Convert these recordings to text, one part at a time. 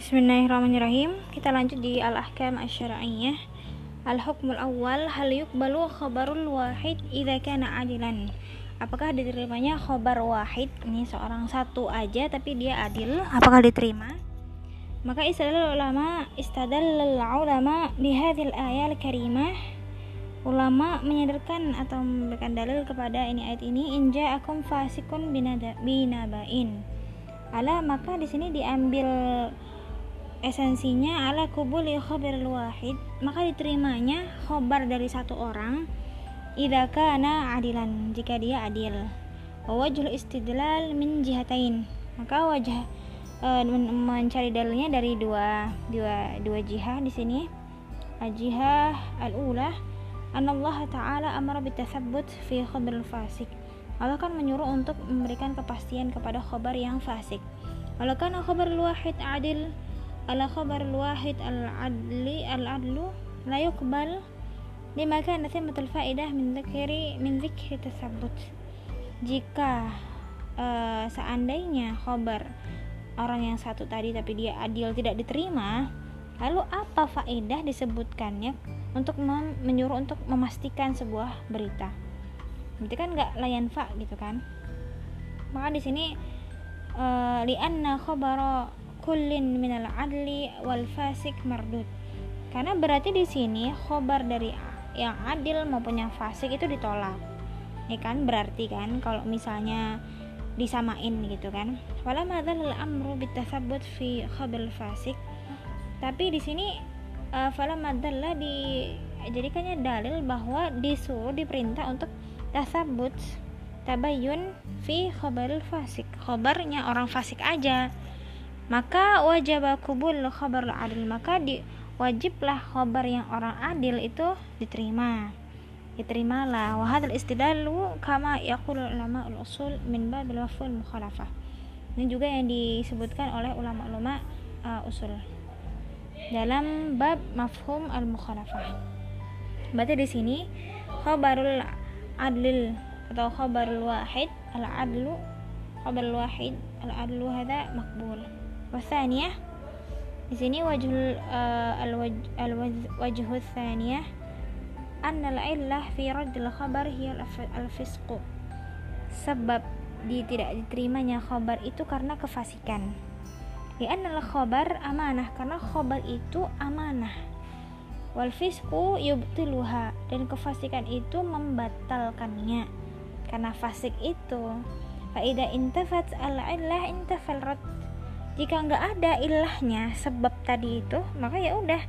Bismillahirrahmanirrahim. Kita lanjut di al-ahkam asy-syar'iyyah. Al-hukmul awal hal yuqbalu khabarul wahid idza kana adilan. Apakah diterimanya khabar wahid ini seorang satu aja tapi dia adil? Apakah diterima? Maka istadal ulama istadallal ulama bihadhil ayat karimah ulama menyadarkan atau memberikan dalil kepada ini ayat ini inja akum fasikun binabain ala maka di sini diambil esensinya ala kubuli khabar wahid. Maka diterimanya khobar dari satu orang idza kana adilan jika dia adil. Wajhul istidlal min jihatain. Maka wajah uh, mencari dalilnya dari dua dua dua jihah di sini. Jihah al-ula Allah Ta'ala amara bitathabbut fi khabar fasik Allah kan menyuruh untuk memberikan kepastian kepada khabar yang fasik. Walau kan khabar wahid adil ala khabar wahid al-adli al-adlu la yuqbal lima kana thimatul faidah min dzikri min dzikri tasabbut jika uh, seandainya khabar orang yang satu tadi tapi dia adil tidak diterima lalu apa faedah disebutkannya untuk menyuruh untuk memastikan sebuah berita? Berarti kan nggak layan fa gitu kan? Maka di sini uh, lianna khabara kullin minal adli wal fasik mardud. Karena berarti di sini khobar dari yang adil maupun yang fasik itu ditolak. Ya kan? Berarti kan kalau misalnya disamain gitu kan. Wala madzal amru bitasabbut fi khabar fasik. Tapi di sini uh, fala madalla di jadikannya dalil bahwa disuruh diperintah untuk tasabut tabayun fi khabar fasik. Khabarnya orang fasik aja maka wajib kubul khabar adil. Maka di wajiblah khabar yang orang adil itu diterima. Diterimalah. Wahadal istidalu kama yaqul ulama usul min babil waful mukhalafah. Ini juga yang disebutkan oleh ulama-ulama uh, usul. Dalam bab mafhum al mukhalafah berarti di sini khabarul adlil atau khabarul wahid al adlu khabarul wahid al adlu hada makbul والثانية di sini wajhul uh, al wajhu tsaniyah anna al illah fi raddil khabar hiya al fisqu sebab di tidak diterimanya khabar itu karena kefasikan di anna al khabar amanah karena khabar itu amanah wal fisqu yubtiluha dan kefasikan itu membatalkannya karena fasik itu faida intafat al illah intafal radd jika nggak ada ilahnya sebab tadi itu maka ya udah.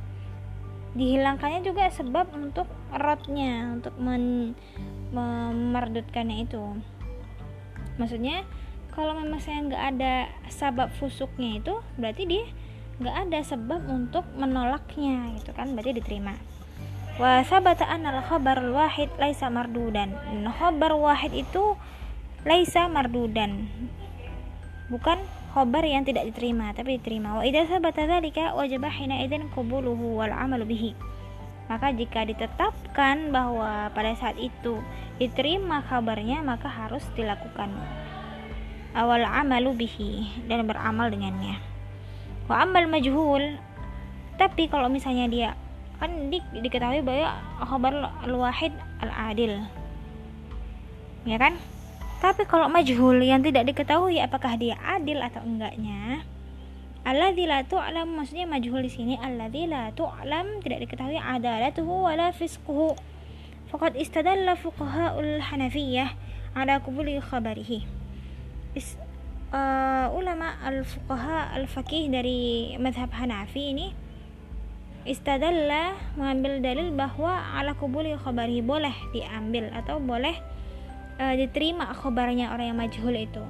Dihilangkannya juga sebab untuk rotnya untuk men memerdutkannya itu. Maksudnya kalau memang saya nggak ada sebab fusuknya itu berarti dia nggak ada sebab untuk menolaknya gitu kan? Berarti diterima. Wa sabata al khabar wahid laisa mardudan. Khabar wahid itu laisa mardudan. Bukan khobar yang tidak diterima tapi diterima. Wa idza sabata dzalika wajib hina idzin qabuluhu wal amalu bihi. Maka jika ditetapkan bahwa pada saat itu diterima kabarnya maka harus dilakukan. Awal amalu bihi dan beramal dengannya. Wa amal majhul tapi kalau misalnya dia kan di, diketahui bahwa khabar al-wahid al-adil. Ya kan tapi kalau majhul yang tidak diketahui apakah dia adil atau enggaknya, alladzi la tu'lam maksudnya majhul di sini alladzi la tu'lam tidak diketahui adalatuhu wala fisquhu. Faqad istadalla fuqaha'ul Hanafiyah ala kubuli khabarihi. Is, uh, ulama al-fuqaha al-faqih dari madhab Hanafi ini istadalla mengambil dalil bahwa ala kubuli khabarihi boleh diambil atau boleh uh, diterima khabarnya orang yang majhul itu.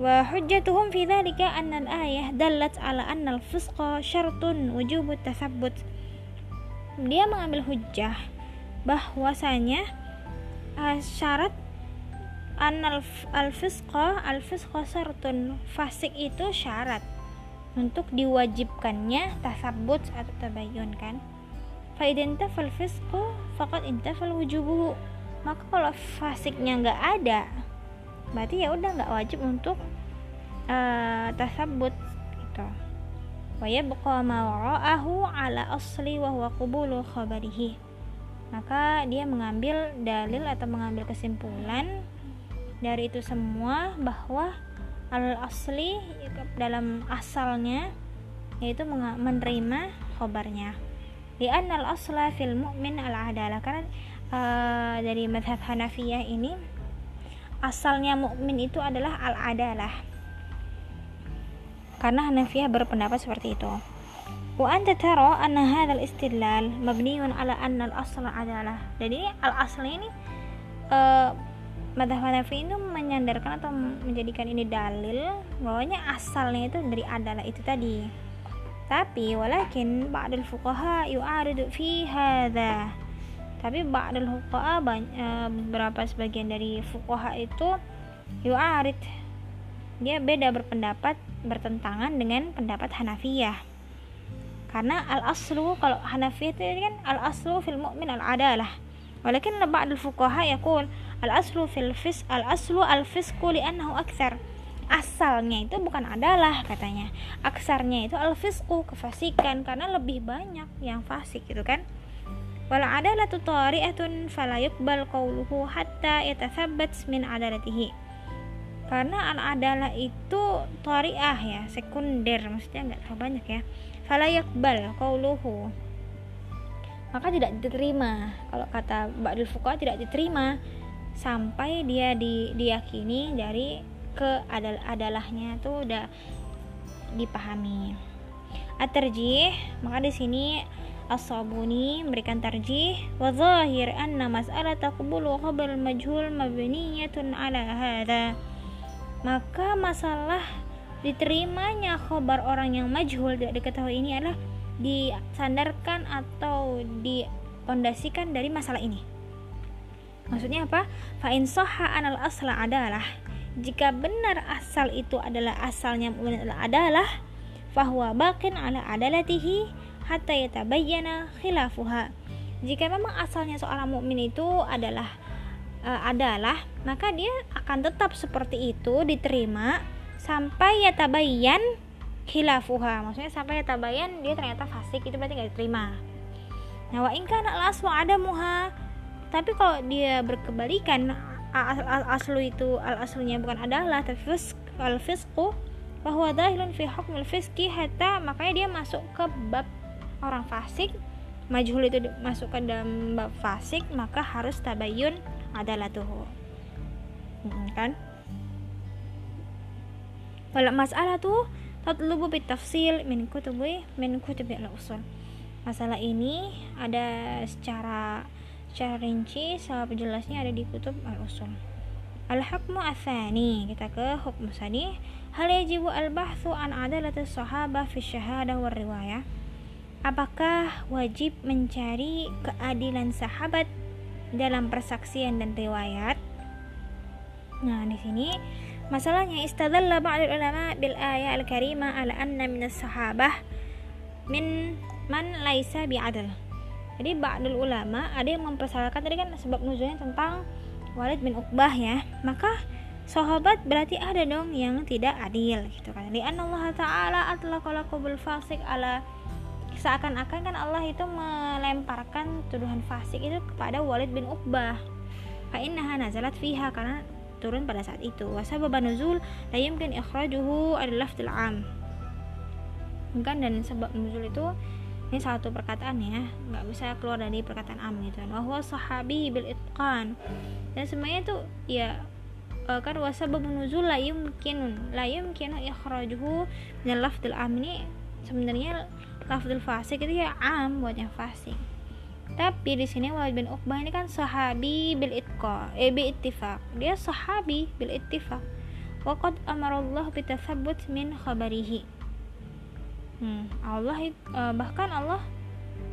Wa hujjatuhum fi dhalika anna al-ayah dallat ala anna al-fisqa syartun wujubut tasabbut. Dia mengambil hujjah bahwasanya uh, syarat anal al-fisqa al-fisqa syartun fasik itu syarat untuk diwajibkannya tasabbut atau tabayyun kan. Fa idantafal fisqu faqad intafal wujubuhu maka kalau fasiknya nggak ada berarti ya udah nggak wajib untuk uh, tasabut gitu. Wa yabqa ala asli wa huwa qubulu maka dia mengambil dalil atau mengambil kesimpulan dari itu semua bahwa al asli dalam asalnya yaitu menerima khobarnya di al asla fil mu'min al adalah karena uh, dari madhab Hanafiyah ini asalnya mukmin itu adalah al adalah karena Hanafiyah berpendapat seperti itu wa anta tara anna hadzal istidlal mabniun ala anna al asl adalah jadi al asl ini uh, Madhab Hanafi itu menyandarkan atau menjadikan ini dalil bahwanya asalnya itu dari adalah itu tadi. Tapi walakin ba'dul fuqaha yu'aridu fi hadza. Tapi ba'dul fuqaha eh, beberapa sebagian dari fuqaha itu yu'arid dia beda berpendapat bertentangan dengan pendapat Hanafiyah. Karena al-aslu kalau Hanafiyah itu kan al-aslu fil mu'min al-adalah. Walakin ba'dul fuqaha yaqul al-aslu fil fis al-aslu al-fisqu li'annahu akthar asalnya itu bukan adalah katanya aksarnya itu al-fisqu kefasikan karena lebih banyak yang fasik gitu kan wala adalatu tari'atun fala yuqbal qawluhu hatta yatathabbat min adalatihi. Karena al-adalah itu tari'ah ya sekunder maksudnya nggak terlalu banyak ya. Fala yuqbal qawluhu. Maka tidak diterima. Kalau kata Ba'dul Fuqaha tidak diterima sampai dia di, diyakini dari ke adal adalahnya itu udah dipahami. At-tarjih, maka di sini As-Sabuni memberikan tarjih wa zahir anna mas'alah taqbulu khabar majhul mabniyatun ala hadha. Maka masalah diterimanya khabar orang yang majhul tidak diketahui ini adalah disandarkan atau dipondasikan dari masalah ini Maksudnya apa? Fa'in soha anal asla adalah jika benar asal itu adalah asalnya adalah fahuwa bakin ala adalatihi hatta yatabayyana khilafuha. Jika memang asalnya seorang mukmin itu adalah uh, adalah maka dia akan tetap seperti itu diterima sampai yatabayyan khilafuha. Maksudnya sampai yatabayyan dia ternyata fasik itu berarti gak diterima. Nah, wa in kana al-aswa adamuha tapi kalau dia berkebalikan al aslu itu al aslunya bukan adalah tapi fisk al fisku bahwa dahilun fi hukmil fiski hatta makanya dia masuk ke bab orang fasik majhul itu masuk ke dalam bab fasik maka harus tabayun adalah tuh hmm, kan? Wala masalah tuh tatlubu bitafsil min kutubi min kutubi al usul masalah ini ada secara secara rinci salah penjelasnya ada di kutub al-usul. Al-hukmu athani kita ke hukum sani. Hal yajibu al-bahthu an adalatis sahabah fi syahadah war riwayah apakah wajib mencari keadilan sahabat dalam persaksian dan riwayat? Nah di sini masalahnya istadalla ba'd ulama bil ayat al-karimah ala anna min sahabah min man laisa bi'adl jadi ba'dul ulama ada yang mempersalahkan tadi kan sebab nuzulnya tentang Walid bin Uqbah ya. Maka sahabat berarti ada dong yang tidak adil gitu kan. Lian Allah taala atlaqa bil fasik ala seakan-akan kan Allah itu melemparkan tuduhan fasik itu kepada Walid bin Uqbah. Innaha nazalat fiha karena turun pada saat itu. Wasabab nuzul la yumkin ikhrajuhu adalah lafdul am. Kan dan sebab nuzul itu ini satu perkataan ya. Nggak bisa keluar dari perkataan am gitu bahwa sahabi bil itqan. Dan semuanya itu ya uh, kan wasabab nuzul la yumkin la yumkinu ikhrajuhu min lafdul am. Ini sebenarnya lafdul fasik itu ya am buat yang fasik. Tapi di sini Walid bin Uqbah ini kan sahabi bil itqa eh bi ittifaq. Dia sahabi bil ittifaq. Waqad amarallahu bitathabbut min khabarihi. Hmm, Allah uh, bahkan Allah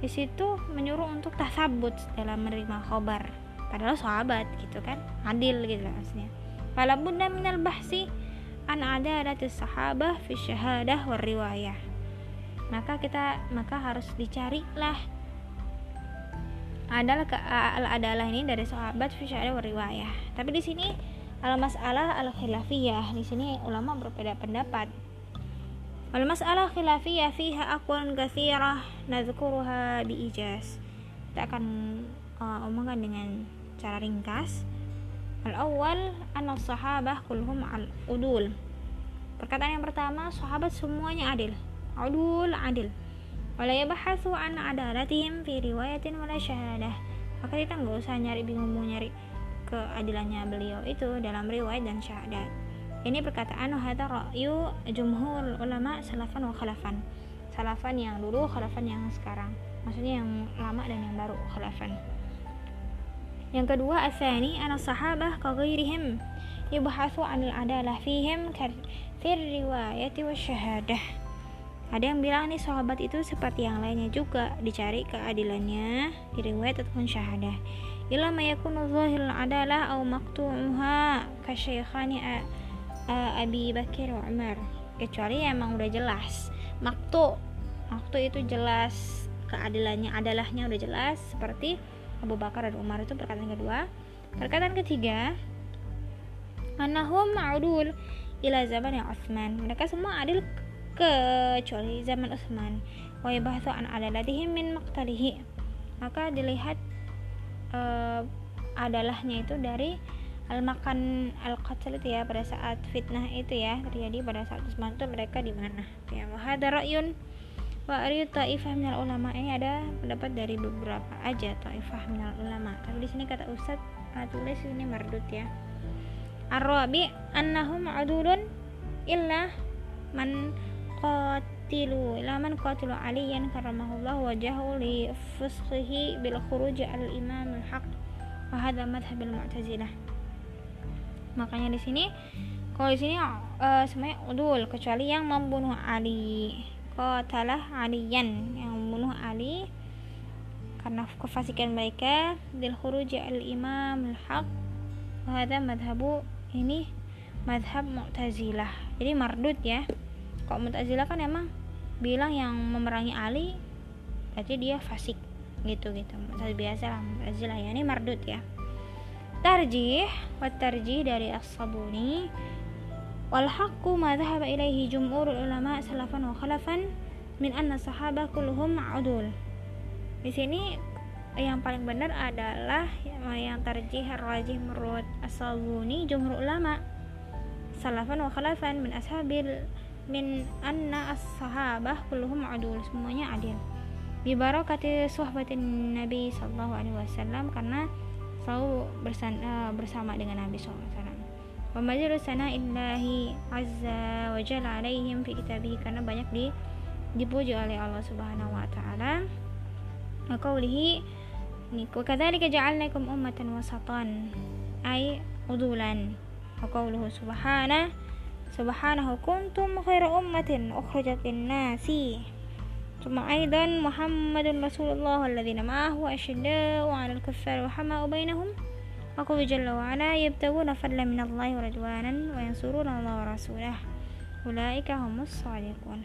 di situ menyuruh untuk tasabut dalam menerima khobar padahal sahabat gitu kan adil gitu maksudnya. Fala budda minal bahsi an adalatis sahabah fi syahadah war riwayah maka kita maka harus dicarilah. Adalah ke adalah ini dari sahabat fisyari riwayah. Tapi di sini al masalah al khilafiyah. Di sini ulama berbeda pendapat. Al masalah khilafiyah fiha akun kathirah nazkuruha bi ijaz. Kita akan uh, omongkan dengan cara ringkas. Al awal an sahabah kulhum al udul. Perkataan yang pertama sahabat semuanya adil. Udul adil. Wala yabahathu an adalatihim fi riwayatin wala syahadah. Maka kita nggak usah nyari bingung mau nyari keadilannya beliau itu dalam riwayat dan syahadat ini perkataan hadza ra'yu jumhur ulama salafan wa khalafan. Salafan yang dulu khalafan yang sekarang. Maksudnya yang lama dan yang baru khalafan. Yang kedua asani ana sahabah ka ghairihim yubhathu 'anil adalah fihim fir riwayati wa syahadah ada yang bilang nih sahabat itu seperti yang lainnya juga dicari keadilannya. Di riwayat ataupun syahadah. Ila ma yakunu adalah au maqtu'uha ka syaikhani Abi Bakar Umar. Kecuali emang udah jelas. Maktu maktu itu jelas. Keadilannya adalahnya udah jelas. Seperti Abu Bakar dan Umar itu perkataan kedua. Perkataan ketiga anahum ma'udul ila zaman yang Utsman mereka semua adil kecuali zaman Utsman. Wa yabahthu an adalatihim min maqtalihi. Maka dilihat uh, adalahnya itu dari al makan al qatl itu ya pada saat fitnah itu ya terjadi pada saat Utsman itu mereka di mana. Ya wahada ra'yun. Wa ta'ifah minal ulama. Ini ada pendapat dari beberapa aja ta'ifah minal ulama. Tapi di sini kata Ustaz uh, tulis ini mardut ya. Ar-rabi annahum adulun illa man qatilu illa man qatilu aliyan karamahullah wajahu li fusqihi bil khuruj al imam al haq. Wa hadha madhhab al mu'tazilah. Makanya di sini kalau di sini uh, semuanya udul kecuali yang membunuh Ali. Qatalah aliyan yang membunuh Ali. Karena kefasikan mereka dil khuruj al imam al haq. Hadha madhabu ini madhab mu'tazilah. Jadi mardut ya kok mu'tazilah kan emang bilang yang memerangi Ali berarti dia fasik gitu gitu. Biasa lah mu'tazilah ya ini mardut ya. Tarjih wa tarjih dari as-sabuni. Wal haqqu ma dhahaba ilaihi jumhur ulama salafan wa khalafan min anna sahabah kulluhum udul di sini yang paling benar adalah yang tarjih rajih menurut as-sabuni jumhur ulama salafan wa khalafan min ashabil min anna as-sahabah kulluhum udul semuanya adil. Bi barakati suhbatin nabi sallallahu alaihi wasallam karena selalu bersama, bersama dengan Nabi SAW wa majalu illahi azza wa jalla alaihim fi kitabih karena banyak di dipuji oleh Allah Subhanahu wa taala. Wa qawlihi wa kadzalika ja'alnakum ummatan wasatan ay udulan. Wa qawluhu subhanahu subhanahu kuntum khaira ummatin ukhrijat lin-nasi ثم أيضا محمد رسول الله والذين معه أشداء على الكفار وحماء بينهم. وقل جل وعلا يبتغون فضلا من الله ورضوانا وينصرون الله ورسوله. أولئك هم الصادقون.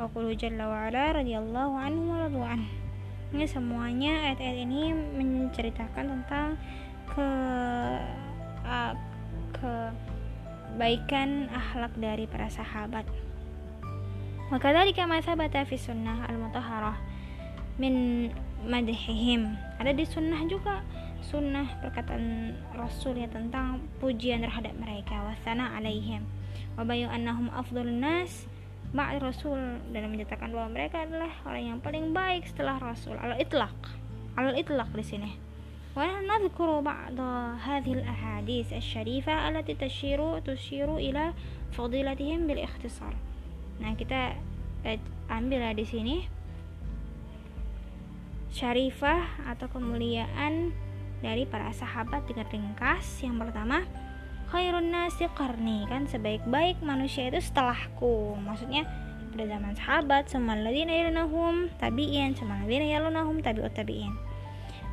وقل جل وعلا رضي الله عنهم ورضوا عنه. Ini semuanya ayat-ayat ini menceritakan tentang ke uh, kebaikan akhlak dari para sahabat. Wakadzalika ma thabata fi sunnah al-mutahharah min madhihim. Ada di sunnah juga sunnah perkataan Rasul ya tentang pujian terhadap mereka wasana alaihim wa bayu annahum afdhalun nas ba'd Rasul dan menyatakan bahwa mereka adalah orang yang paling baik setelah Rasul. Al itlaq al itlaq di sini ba'd hadhihi al-ahadits asy-syarifah allati tashiru tushiru ila fadilatihim bil ikhtisar Nah, kita eh, ambil di sini syarifah atau kemuliaan dari para sahabat dengan ringkas. Yang pertama, khairun nasi qarni kan sebaik-baik manusia itu setelahku. Maksudnya pada zaman sahabat sama ladina yalunahum tabi'in sama ladina yalunahum tabi'ut tabi'in.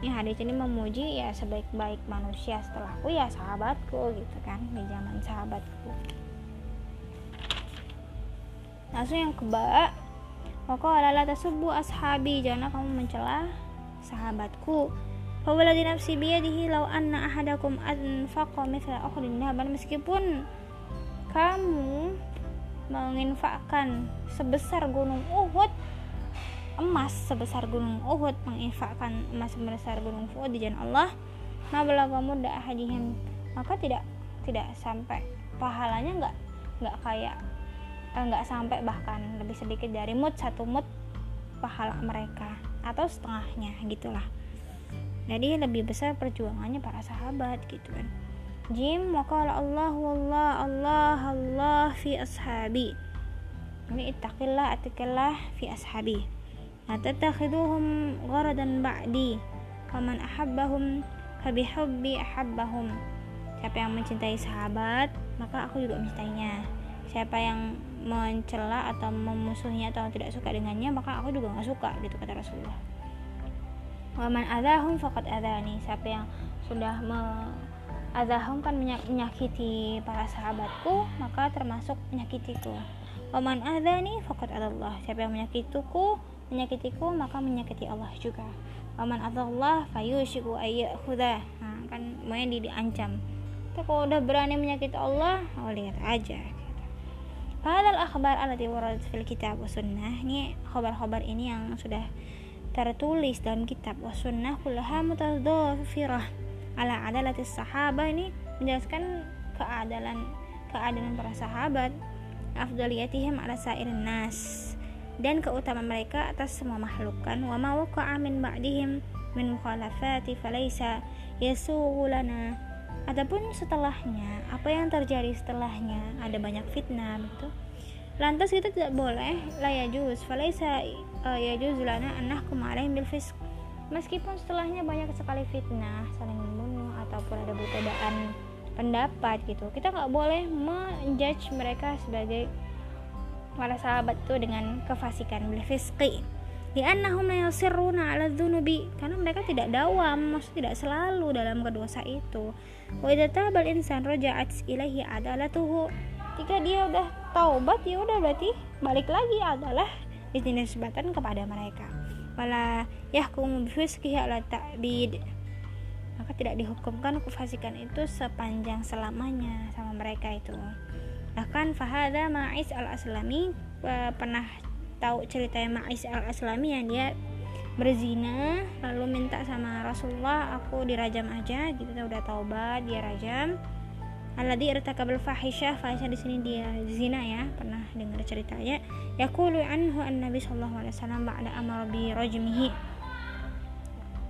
Ini hadis ini memuji ya sebaik-baik manusia setelahku ya sahabatku gitu kan di zaman sahabatku. Langsung yang keba Waqala la tasubbu ashabi Jangan kamu mencela sahabatku. Fawaladi nafsi biyadihi Lau anna ahadakum anfaqa mithla ukhrin dhahaban Meskipun kamu menginfakkan sebesar gunung Uhud emas sebesar gunung Uhud menginfakkan emas sebesar gunung Uhud di jalan Allah. Mablaga muda maka tidak tidak sampai pahalanya nggak nggak kayak eh, nggak sampai bahkan lebih sedikit dari mut satu mut pahala mereka atau setengahnya gitulah. Jadi lebih besar perjuangannya para sahabat gitu kan. Jim waqala Allah wallah Allah Allah fi ashabi. Ini ittaqillah atikillah fi ashabi la tatakhiduhum gharadan ba'di faman ahabbahum fabihubbi ahabbahum siapa yang mencintai sahabat maka aku juga mencintainya. Siapa yang mencela atau memusuhinya atau tidak suka dengannya maka aku juga nggak suka gitu kata Rasulullah. Waman adahum fakat adani siapa yang sudah me adahum kan menyakiti para sahabatku maka termasuk menyakitiku. Waman adani fakat adallah. Siapa yang menyakitiku menyakitiku maka menyakiti Allah juga. Waman adallah fayushiku ayyakhudah nah, kan semuanya di diancam. Tapi kalau udah berani menyakiti Allah oh lihat aja Padahal akhbar alati waradat fil kitab wa sunnah. Ini khabar-khabar ini yang sudah tertulis dalam kitab wa sunnah kullaha mutadhafirah. Ala adalati sahabat ini menjelaskan keadalan keadalan para sahabat. Afdaliyatihim ala sairin nas dan keutamaan mereka atas semua makhluk kan. Wa ma waqa'a min ba'dihim min mukhalafati falaysa yasughulana adapun setelahnya apa yang terjadi setelahnya? Ada banyak fitnah begitu lantas kita tidak boleh la yajuz falaisa uh, yajuz lana an nahkum alaihim bil fisq. Meskipun setelahnya banyak sekali fitnah saling membunuh ataupun ada perbedaan pendapat gitu kita nggak boleh menjudge mereka sebagai para sahabat itu dengan kefasikan bil fisqi li'annahum la yusirruna 'ala dzunubi. Karena mereka tidak dawam maksudnya tidak selalu dalam kedosa itu. Wa idza tabal insan raja'at ilaihi adalatuhu. Ketika dia udah taubat ya udah berarti balik lagi adalah dinisbatan kepada mereka. Wala yahkumu bifisqihi ala ta'bid. Maka tidak dihukumkan kefasikan itu sepanjang selamanya sama mereka itu bahkan fahada ma'is al-aslami. Pernah tahu cerita Ma'is al-aslami yang dia berzina lalu minta sama Rasulullah aku dirajam aja gitu. Udah taubat dia rajam. Alladhi irtakabal fahisyah fahisyah di sini dia zina ya pernah dengar ceritanya. Yaqulu anhu an nabi sallallahu alaihi wasallam ba'da amar bi rajmihi.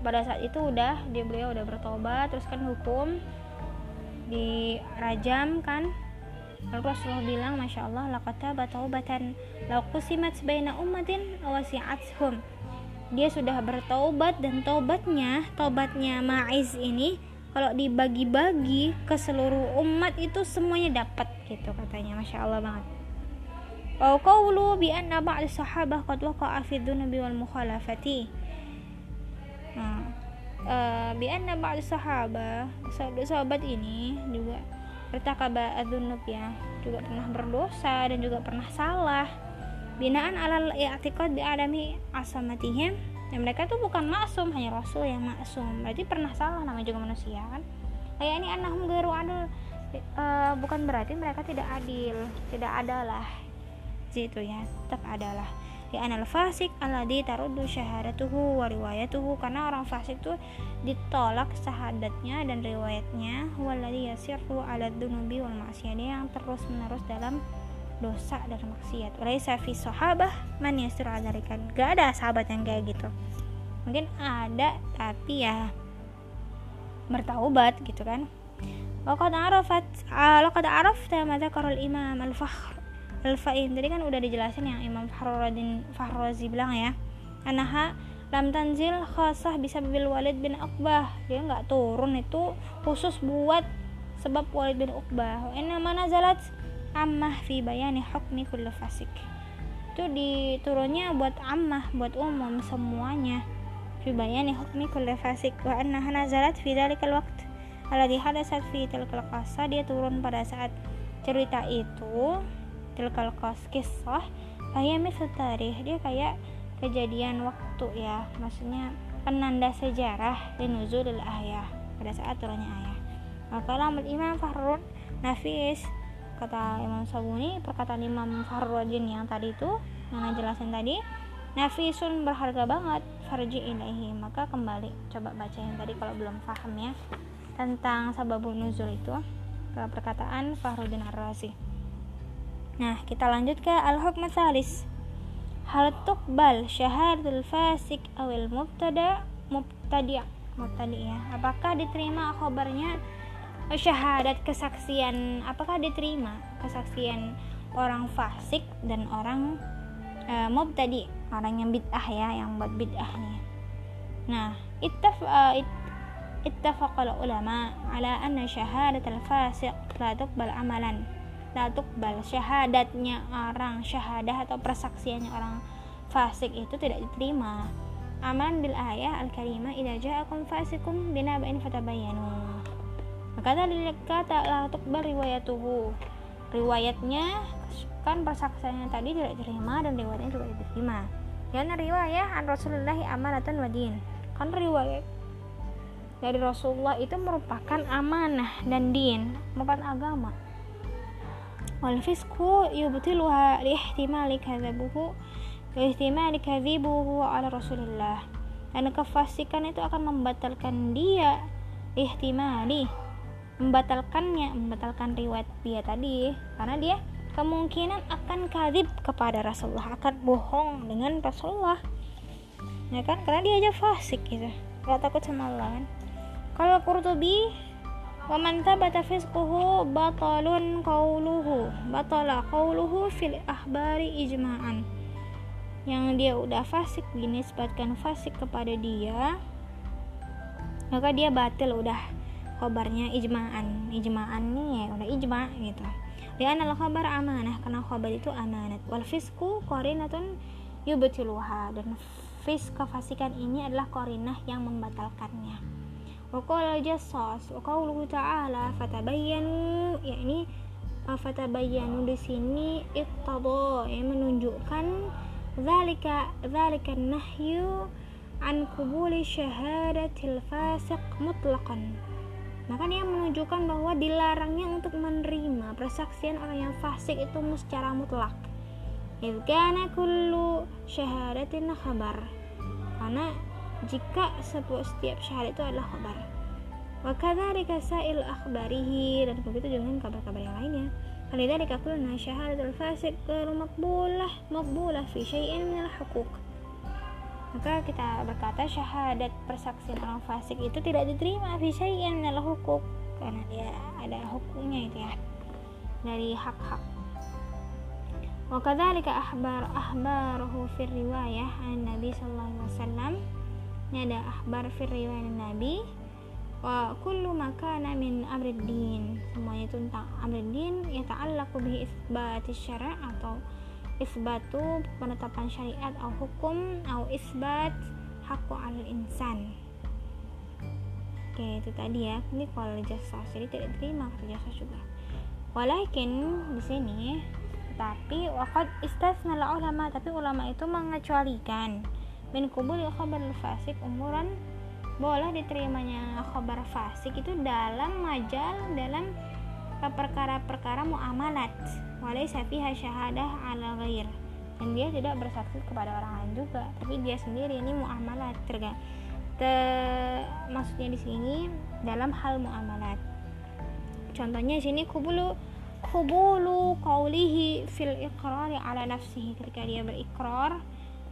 Pada saat itu udah dia beliau udah bertobat terus kan hukum di rajam kan Rasulullah bilang Masya Allah lakata bataubatan lakusimat baina ummatin awasi'athum dia sudah bertobat dan tobatnya tobatnya Ma'iz ini kalau dibagi-bagi ke seluruh umat itu semuanya dapat gitu katanya masya Allah banget Wa qawlu bi anna ba'd sahabah qad waqa'a fi dhunubi wal mukhalafati. Nah, uh, bi sahabah, sahabat ini juga bertakaba adzunub ya, juga pernah berdosa dan juga pernah salah. Binaan alal i'tiqad bi adami asamatihim. Ya mereka tuh bukan maksum hanya rasul yang maksum. Berarti pernah salah namanya juga manusia kan? Kayak ini anahum gairu adil. E, bukan berarti mereka tidak adil tidak adalah. Itu ya tetap adalah ya anal fasik aladi tarudu syahadatuhu wa riwayatuhu. Karena orang fasik tuh ditolak syahadatnya dan riwayatnya. Waladhi yasirru ala dunubi wal maksiyah dia yang terus menerus dalam dosa dan maksiat. Laisa fi sahabah man yasiru adarikan Gak ada sahabat yang kayak gitu. Mungkin ada tapi ya bertaubat gitu kan. Waqad arafat Laqad arafta mata karol imam al-fakhr al-fa'in. Tadi kan udah dijelasin yang Imam Fahruddin Fahrozi bilang ya. Anaha lam tanzil khasah bisa bil Walid bin Uqbah. Dia nggak turun itu khusus buat sebab Walid bin Uqbah. Wa mana zalat ammah fi bayani hukmi kulli fasik. Itu diturunnya buat ammah buat umum semuanya. Fi bayani hukmi kulli fasik. Wa annaha nazalat fi dzalikal waqt alladhi hadasat fi tilkal qasa dia turun pada saat cerita itu tilkal kisah ayami tarikh dia kayak kejadian waktu ya. Maksudnya penanda sejarah di nuzulil ayah pada saat turunnya ayah maka imam Fahrun Nafis kata Imam Sabuni perkataan Imam Farrojin yang tadi itu yang jelasin tadi nafisun berharga banget farji ilahi maka kembali coba baca yang tadi kalau belum paham ya tentang sababun nuzul itu perkataan Fahruddin Ar-Razi nah kita lanjut ke al-hukm salis hal tuqbal syahadatul fasik awil mubtada mubtadi' mubtadi ya. Apakah diterima khabarnya syahadat kesaksian. Apakah diterima kesaksian orang fasik dan orang uh, mubtadi? Orang yang bid'ah ya yang buat bid'ah nih. Nah ittaf uh, it, ittafaqal ulama ala anna syahadat al-fasiq la tuqbal amalan la tuqbal syahadatnya orang syahadah atau persaksiannya orang fasik itu tidak diterima. Aman bil ayah al-karimah idza ja'akum fasikum binaba'in fatabayyanu. Kata kata la tukbar riwayatuhu. Riwayatnya kan persaksiannya tadi tidak diterima dan riwayatnya juga diterima. Karena riwayat an Rasulullah amanatan wadin kan riwayat dari Rasulullah itu merupakan amanah dan din merupakan agama wal fisku yubtiluha lihtimali kadzabuhu lihtimali kadzibuhu ala Rasulullah dan kefasikan itu akan membatalkan dia ihtimali. Membatalkannya membatalkan riwayat dia tadi. Karena dia kemungkinan akan kadib kepada Rasulullah akan bohong dengan Rasulullah. Ya kan? Karena dia aja fasik gitu. Gak takut sama Allah kan? Kalau Qurtubi wa man tabata fisquhu batalun qawluhu batala qawluhu fil ahbari ijma'an yang dia udah fasik dinisbatkan fasik kepada dia maka dia batil udah khobarnya ijma'an. Ijma'an nih ya udah ijma gitu. Lian al khobar amanah karena khobar itu amanat. Wal fisku korinatun yubtiluha. Dan fis kefasikan ini adalah korinah yang membatalkannya Wakala jasas Wakala ta'ala fatabayyanu yakni fatabayyanu di sini iqtada yang menunjukkan zalika zalika nahyu an kubuli syahadatil fasiq mutlaqan. Maka dia menunjukkan bahwa dilarangnya untuk menerima persaksian orang yang fasik itu secara mutlak. Ilkana kullu syahadatin khabar. Karena jika setiap syahadat itu adalah khabar. Wakadzalika sa'il akhbarihi. Dan begitu dengan kabar-kabar yang lainnya. Falidhalika kulna syahadatul fasik ghairu maqbulah maqbulah fi syai'in minal hukuk maka kita berkata syahadat persaksian orang fasik itu tidak diterima fi syai'in minal hukuk karena dia ada hukumnya itu ya. Dari hak-hak. Wa kadzalika ahbar ahbaruhu fi riwayah an Nabi sallallahu alaihi wasallam ini ada ahbar fi riwayah Nabi. Wa kullu makana min amriddin. Semuanya itu tentang amriddin ya ta'allaqu bihi isbati syara' atau isbatu penetapan syariat atau hukum atau isbat hakku al insan. Oke itu tadi ya. Ini kalau jasa jadi tidak diterima kata jasa juga walakin di sini tapi wakad istasna ulama tapi ulama itu mengecualikan min kubul khabar fasik umuran boleh diterimanya khabar fasik itu dalam majal dalam perkara-perkara muamalat. Walaysa fiha syahadah ala ghair. Dan dia tidak bersaksi kepada orang lain juga. Tapi dia sendiri ini muamalat. Terga te, maksudnya di sini dalam hal muamalat. Contohnya di sini kubulu kubulu kaulihi fil iqrari ala nafsihi. Ketika dia berikrar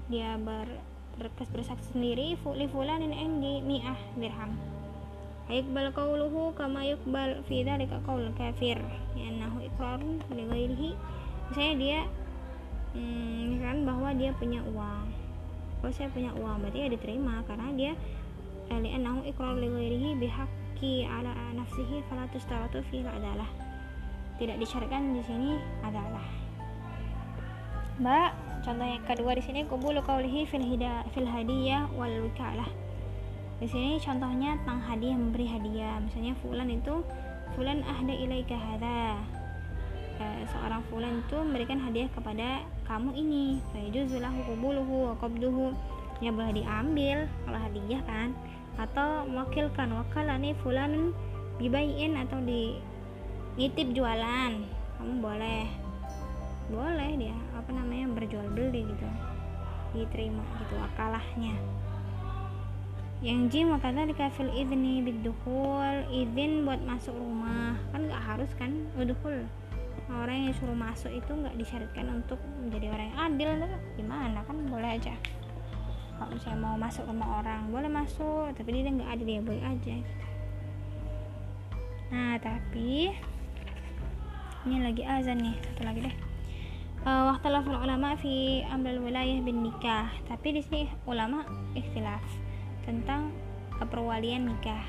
dia ber, bersaksi sendiri li fulanin indi mi'ah dirham. Ayukbal qawluhu kama yukbal fi dzalika qaul kafir. Li'annahu iqrarun li ghairihi misalnya dia hmm, kan bahwa dia punya uang. Kalau saya punya uang berarti ya diterima. Karena dia eh, li'annahu iqrar li ghairihi bihaqqi ala nafsihi fala tustaratu fi adalah. Tidak disyaratkan di sini adalah. Mbak contoh yang kedua di sini kubulu qaulihi fil hida fil hadiyah wal wikalah. Di sini contohnya tentang hadiah memberi hadiah. Misalnya fulan itu fulan ahda ilaika hadha. Eh, seorang fulan itu memberikan hadiah kepada kamu ini. Fayajuzulahu qubuluhu wa qabduhu. Ya boleh diambil kalau hadiah kan. Atau mewakilkan wakalani fulan bibayin atau di nitip jualan. Kamu boleh boleh dia apa namanya berjual beli gitu. Diterima gitu akalahnya yang jim makanya di kafil idni bidukhul izin buat masuk rumah. Kan nggak harus kan udhul orang yang suruh masuk itu nggak disyaratkan untuk menjadi orang yang adil gimana? Kan boleh aja. Kalau misalnya mau masuk rumah orang boleh masuk tapi dia nggak adil ya boleh aja gitu. nah tapi ini lagi azan nih. Satu lagi deh uh, waktu ulama fi ambil wilayah bin nikah tapi di sini ulama ikhtilaf tentang perwalian nikah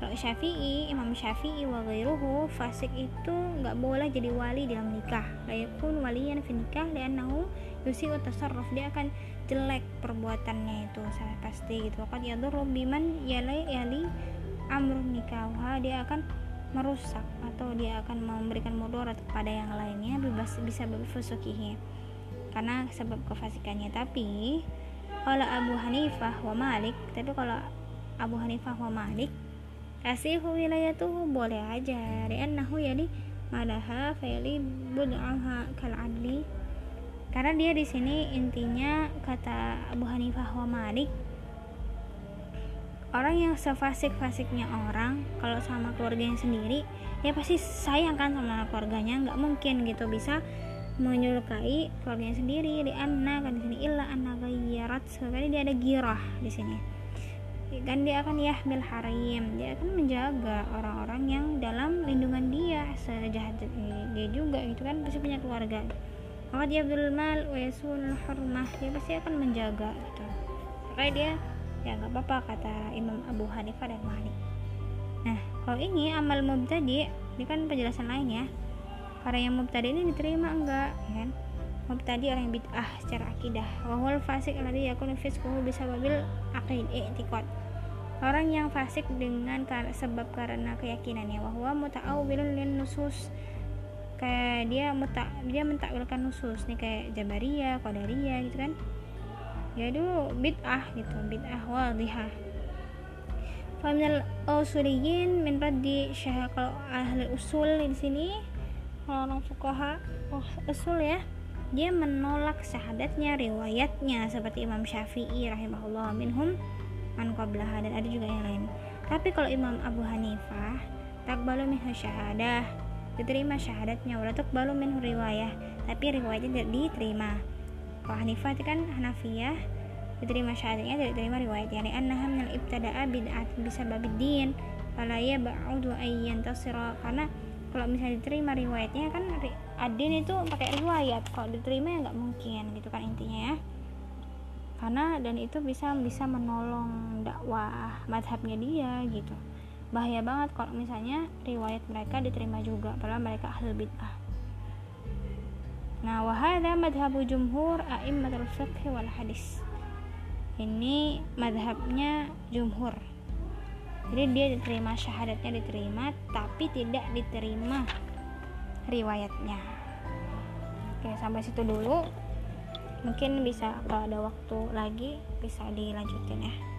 kalau Syafi'i, Imam Syafi'i wa ghairuhu fasik itu nggak boleh jadi wali dalam nikah. La yakun waliyan fi nikah li'annahu yusi'u tasarruf. Dia akan jelek perbuatannya itu saya pasti gitu. Kan yadurru biman yali yali amrun nikah. Dia akan merusak atau dia akan memberikan mudarat kepada yang lainnya bebas bisa berfusukihi. Karena sebab kefasikannya. Tapi kalau Abu Hanifah wa Malik tapi kalau Abu Hanifah wa Malik kasih wilayah tuh boleh aja. Nahu ya di madaha fa'ili bud'aha kal adli. Karena dia di sini intinya kata Abu Hanifah wa Malik orang yang sefasik-fasiknya orang kalau sama keluarganya sendiri ya pasti sayang kan sama keluarganya nggak mungkin gitu bisa menyukai keluarganya sendiri di anna kan di sini illa anna gayyarat sekali dia ada girah di sini. Kan dia akan yahmil harim dia akan menjaga orang-orang yang dalam lindungan dia sejahat dia juga gitu kan pasti punya keluarga. Maka dia Mal wa hurmah dia pasti akan menjaga gitu. Makanya dia ya nggak apa-apa kata Imam Abu Hanifah dan Malik. Nah kalau ini amal mubtadi ini kan penjelasan lain ya. Karena yang mubtadi ini diterima enggak ya kan? Mubtadi orang yang bid'ah secara akidah. Wahul fasik alladhi yakunu fisquhu bisababil aqid i'tiqad. Orang yang fasik dengan sebab karena keyakinannya. Bahwa muta'awwilun lin nusus. Kayak dia muta dia mentakwilkan nusus nih kayak jabariyah qadariyah gitu kan ya itu bid'ah gitu bid'ah wadihah. Faminal usuliyin min raddi syah kalau ahli usul di sini kalau orang fukaha oh, usul ya dia menolak syahadatnya riwayatnya seperti Imam Syafi'i rahimahullah minhum man qablaha dan ada juga yang lain. Tapi kalau Imam Abu Hanifah takbalu minhu syahadah diterima syahadatnya wala takbalu minhu riwayah tapi riwayatnya tidak diterima kalau Hanifah itu kan Hanafiyah diterima syahadatnya tidak diterima riwayatnya yani annaha minal ibtada'a bid'at bisa babidin. Fala ya ba'udu ayyan tasira karena kalau misalnya diterima riwayatnya kan adin itu pakai riwayat. Kalau diterima ya nggak mungkin gitu kan intinya ya. Karena dan itu bisa bisa menolong dakwah madhabnya dia gitu. Bahaya banget kalau misalnya riwayat mereka diterima juga padahal mereka ahli bid'ah nah wahada madhabu jumhur a'immatul fiqh wal hadis. Ini madhabnya jumhur. Jadi dia diterima syahadatnya diterima tapi tidak diterima riwayatnya. Oke sampai situ dulu. Mungkin bisa kalau ada waktu lagi bisa dilanjutin ya